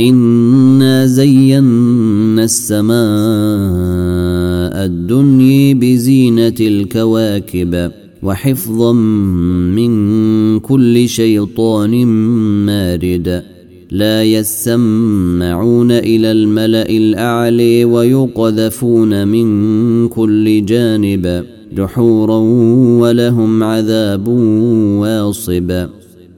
إنا زينا السماء الدنيا بزينة الكواكب وحفظا من كل شيطان مارد. لا يسمعون إلى الملأ الأعلي ويقذفون من كل جانب دحورا ولهم عذاب واصب.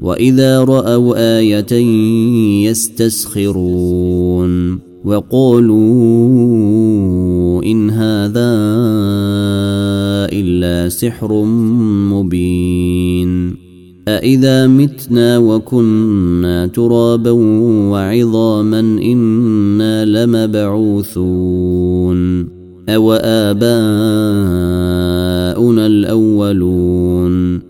واذا راوا إيه يستسخرون وقالوا ان هذا الا سحر مبين أإذا متنا وكنا ترابا وعظاما إنا لمبعوثون أو آباؤنا الأولون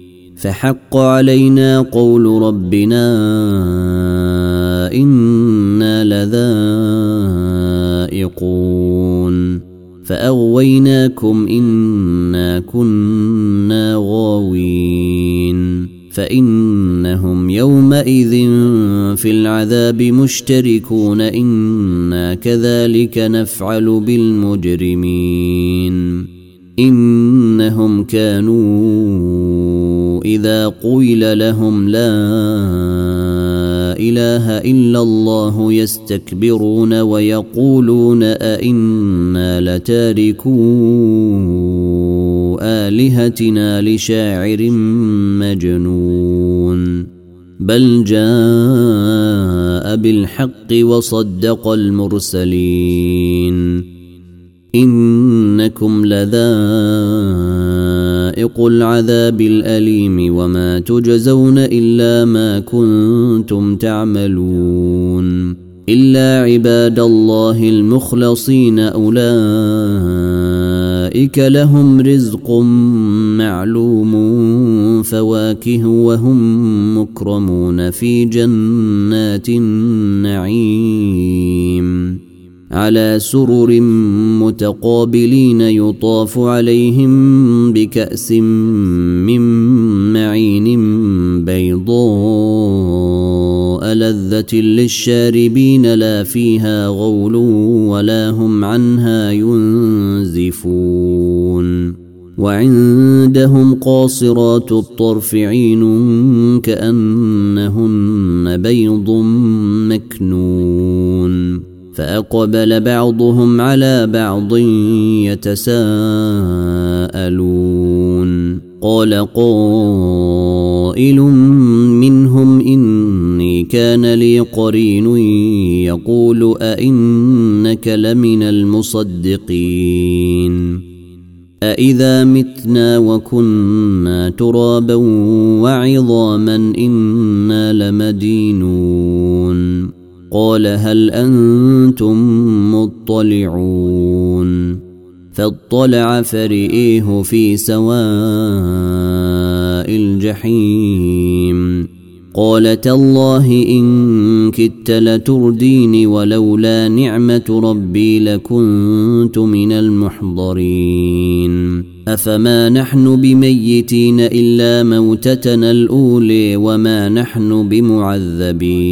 فحق علينا قول ربنا إنا لذائقون. فأغويناكم إنا كنا غاوين. فإنهم يومئذ في العذاب مشتركون. إنا كذلك نفعل بالمجرمين. إنهم كانوا إذا قيل لهم لا إله إلا الله يستكبرون ويقولون أئنا لتاركو آلهتنا لشاعر مجنون بل جاء بالحق وصدق المرسلين إنكم لذائق العذاب الأليم وما تجزون إلا ما كنتم تعملون إلا عباد الله المخلصين أولئك لهم رزق معلوم فواكه وهم مكرمون في جنات النعيم. على سرر متقابلين يطاف عليهم بكأس من معين بيضاء لذة للشاربين لا فيها غول ولا هم عنها ينزفون. وعندهم قاصرات الطرف عين كأنهن بيض مكنون. فأقبل بعضهم على بعض يتساءلون. قال قائل منهم إني كان لي قرين يقول أئنك لمن المصدقين. أإذا متنا وكنا ترابا وعظاما إنا لمدينون. قال هل أنتم مطلعون فاطلع فرئيه في سواء الجحيم قال تالله إن كدت لترديني ولولا نعمة ربي لكنت من المحضرين أفما نحن بميتين إلا موتتنا الأولي وما نحن بمعذبين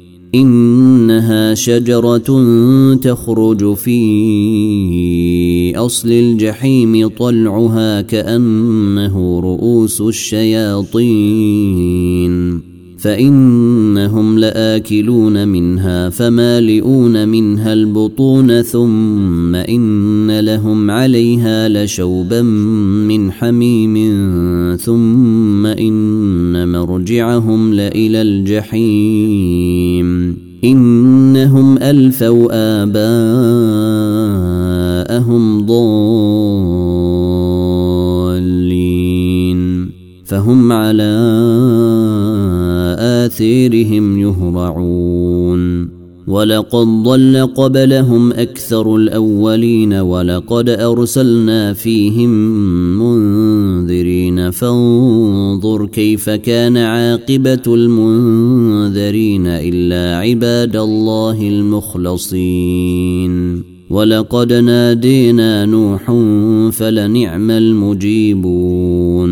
إنها شجرة تخرج في أصل الجحيم طلعها كأنه رؤوس الشياطين. فإنهم لآكلون منها فمالئون منها البطون ثم إن لهم عليها لشوبا من حميم ثم إن مرجعهم لإلى الجحيم إنهم ألفوا آباءهم ضالين فهم على آثيرهم يهرعون. ولقد ضل قبلهم أكثر الأولين ولقد أرسلنا فيهم منذرين. فانظر كيف كان عاقبة المنذرين إلا عباد الله المخلصين. ولقد نادينا نوح فلنعم المجيبون.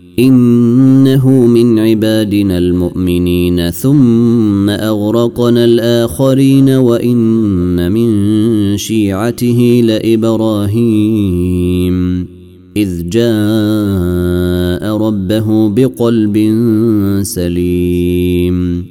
إنه من عبادنا المؤمنين ثم أغرقنا الآخرين وإن من شيعته لإبراهيم. إذ جاء ربه بقلب سليم.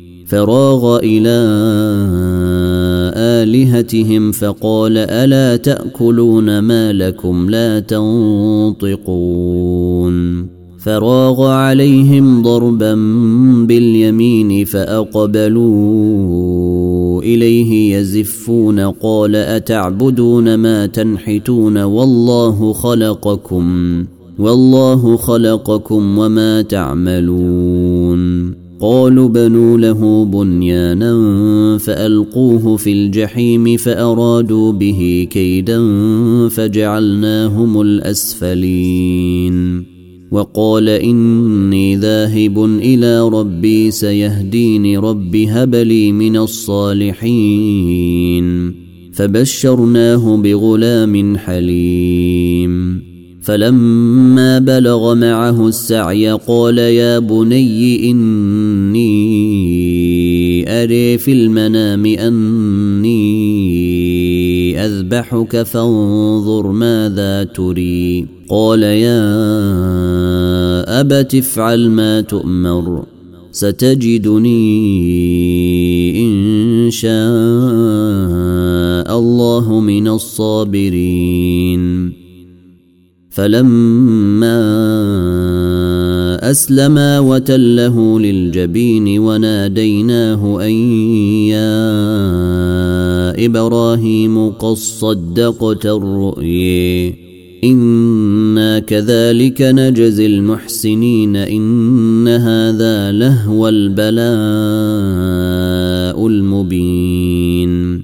فراغ إلى آلهتهم فقال ألا تأكلون ما لكم لا تنطقون فراغ عليهم ضربا باليمين فأقبلوا إليه يزفون قال أتعبدون ما تنحتون والله خلقكم والله خلقكم وما تعملون قالوا بنوا له بنيانا فألقوه في الجحيم فأرادوا به كيدا فجعلناهم الأسفلين. وقال إني ذاهب إلى ربي سيهديني رب هب لي من الصالحين. فبشرناه بغلام حليم. فلما بلغ معه السعي قال يا بني إني أري في المنام أني أذبحك فانظر ماذا تري. قال يا أبت افعل ما تؤمر ستجدني إن شاء الله من الصابرين. فلما فأسلما وتله للجبين وناديناه أن يا إبراهيم قد صدقت الرؤي إنا كذلك نجزي المحسنين. إن هذا لهو البلاء المبين.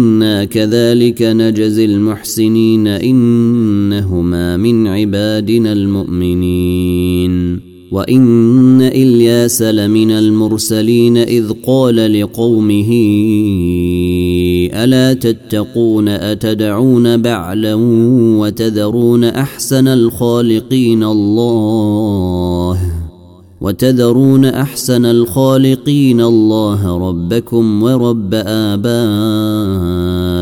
أنا كذلك نجزي المحسنين إنهما من عبادنا المؤمنين. وإن إلياس لمن المرسلين إذ قال لقومه ألا تتقون أتدعون بعلا وتذرون أحسن الخالقين الله؟ وتذرون أحسن الخالقين الله ربكم ورب ابائكم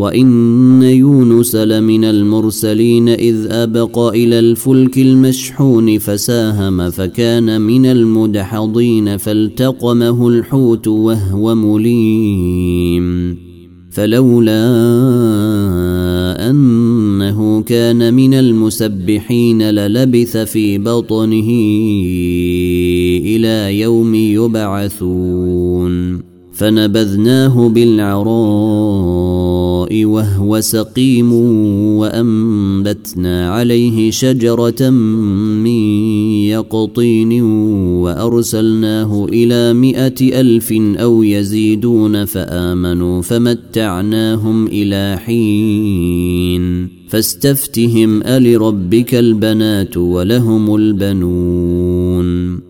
وإن يونس لمن المرسلين إذ أبق إلى الفلك المشحون فساهم فكان من المدحضين فالتقمه الحوت وهو مليم فلولا أنه كان من المسبحين للبث في بطنه إلى يوم يبعثون فنبذناه بالعراء وهو سقيم وأنبتنا عليه شجرة من يقطين وأرسلناه إلى مائه ألف أو يزيدون فآمنوا فمتعناهم إلى حين فاستفتهم ألربك البنات ولهم البنون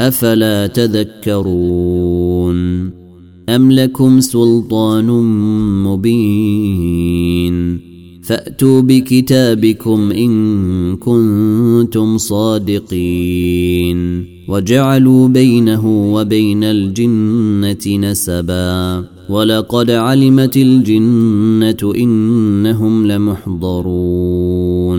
أفلا تذكرون أم لكم سلطان مبين فأتوا بكتابكم إن كنتم صادقين وجعلوا بينه وبين الجنة نسبا ولقد علمت الجنة إنهم لمحضرون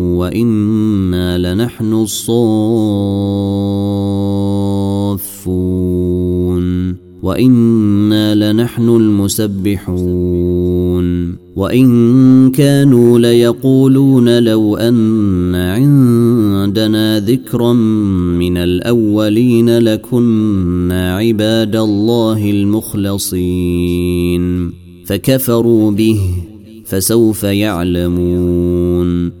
وأنا لنحن الصافون وأنا لنحن المسبحون وان كانوا ليقولون لو ان عندنا ذكرا من الاولين لكنا عباد الله المخلصين فكفروا به فسوف يعلمون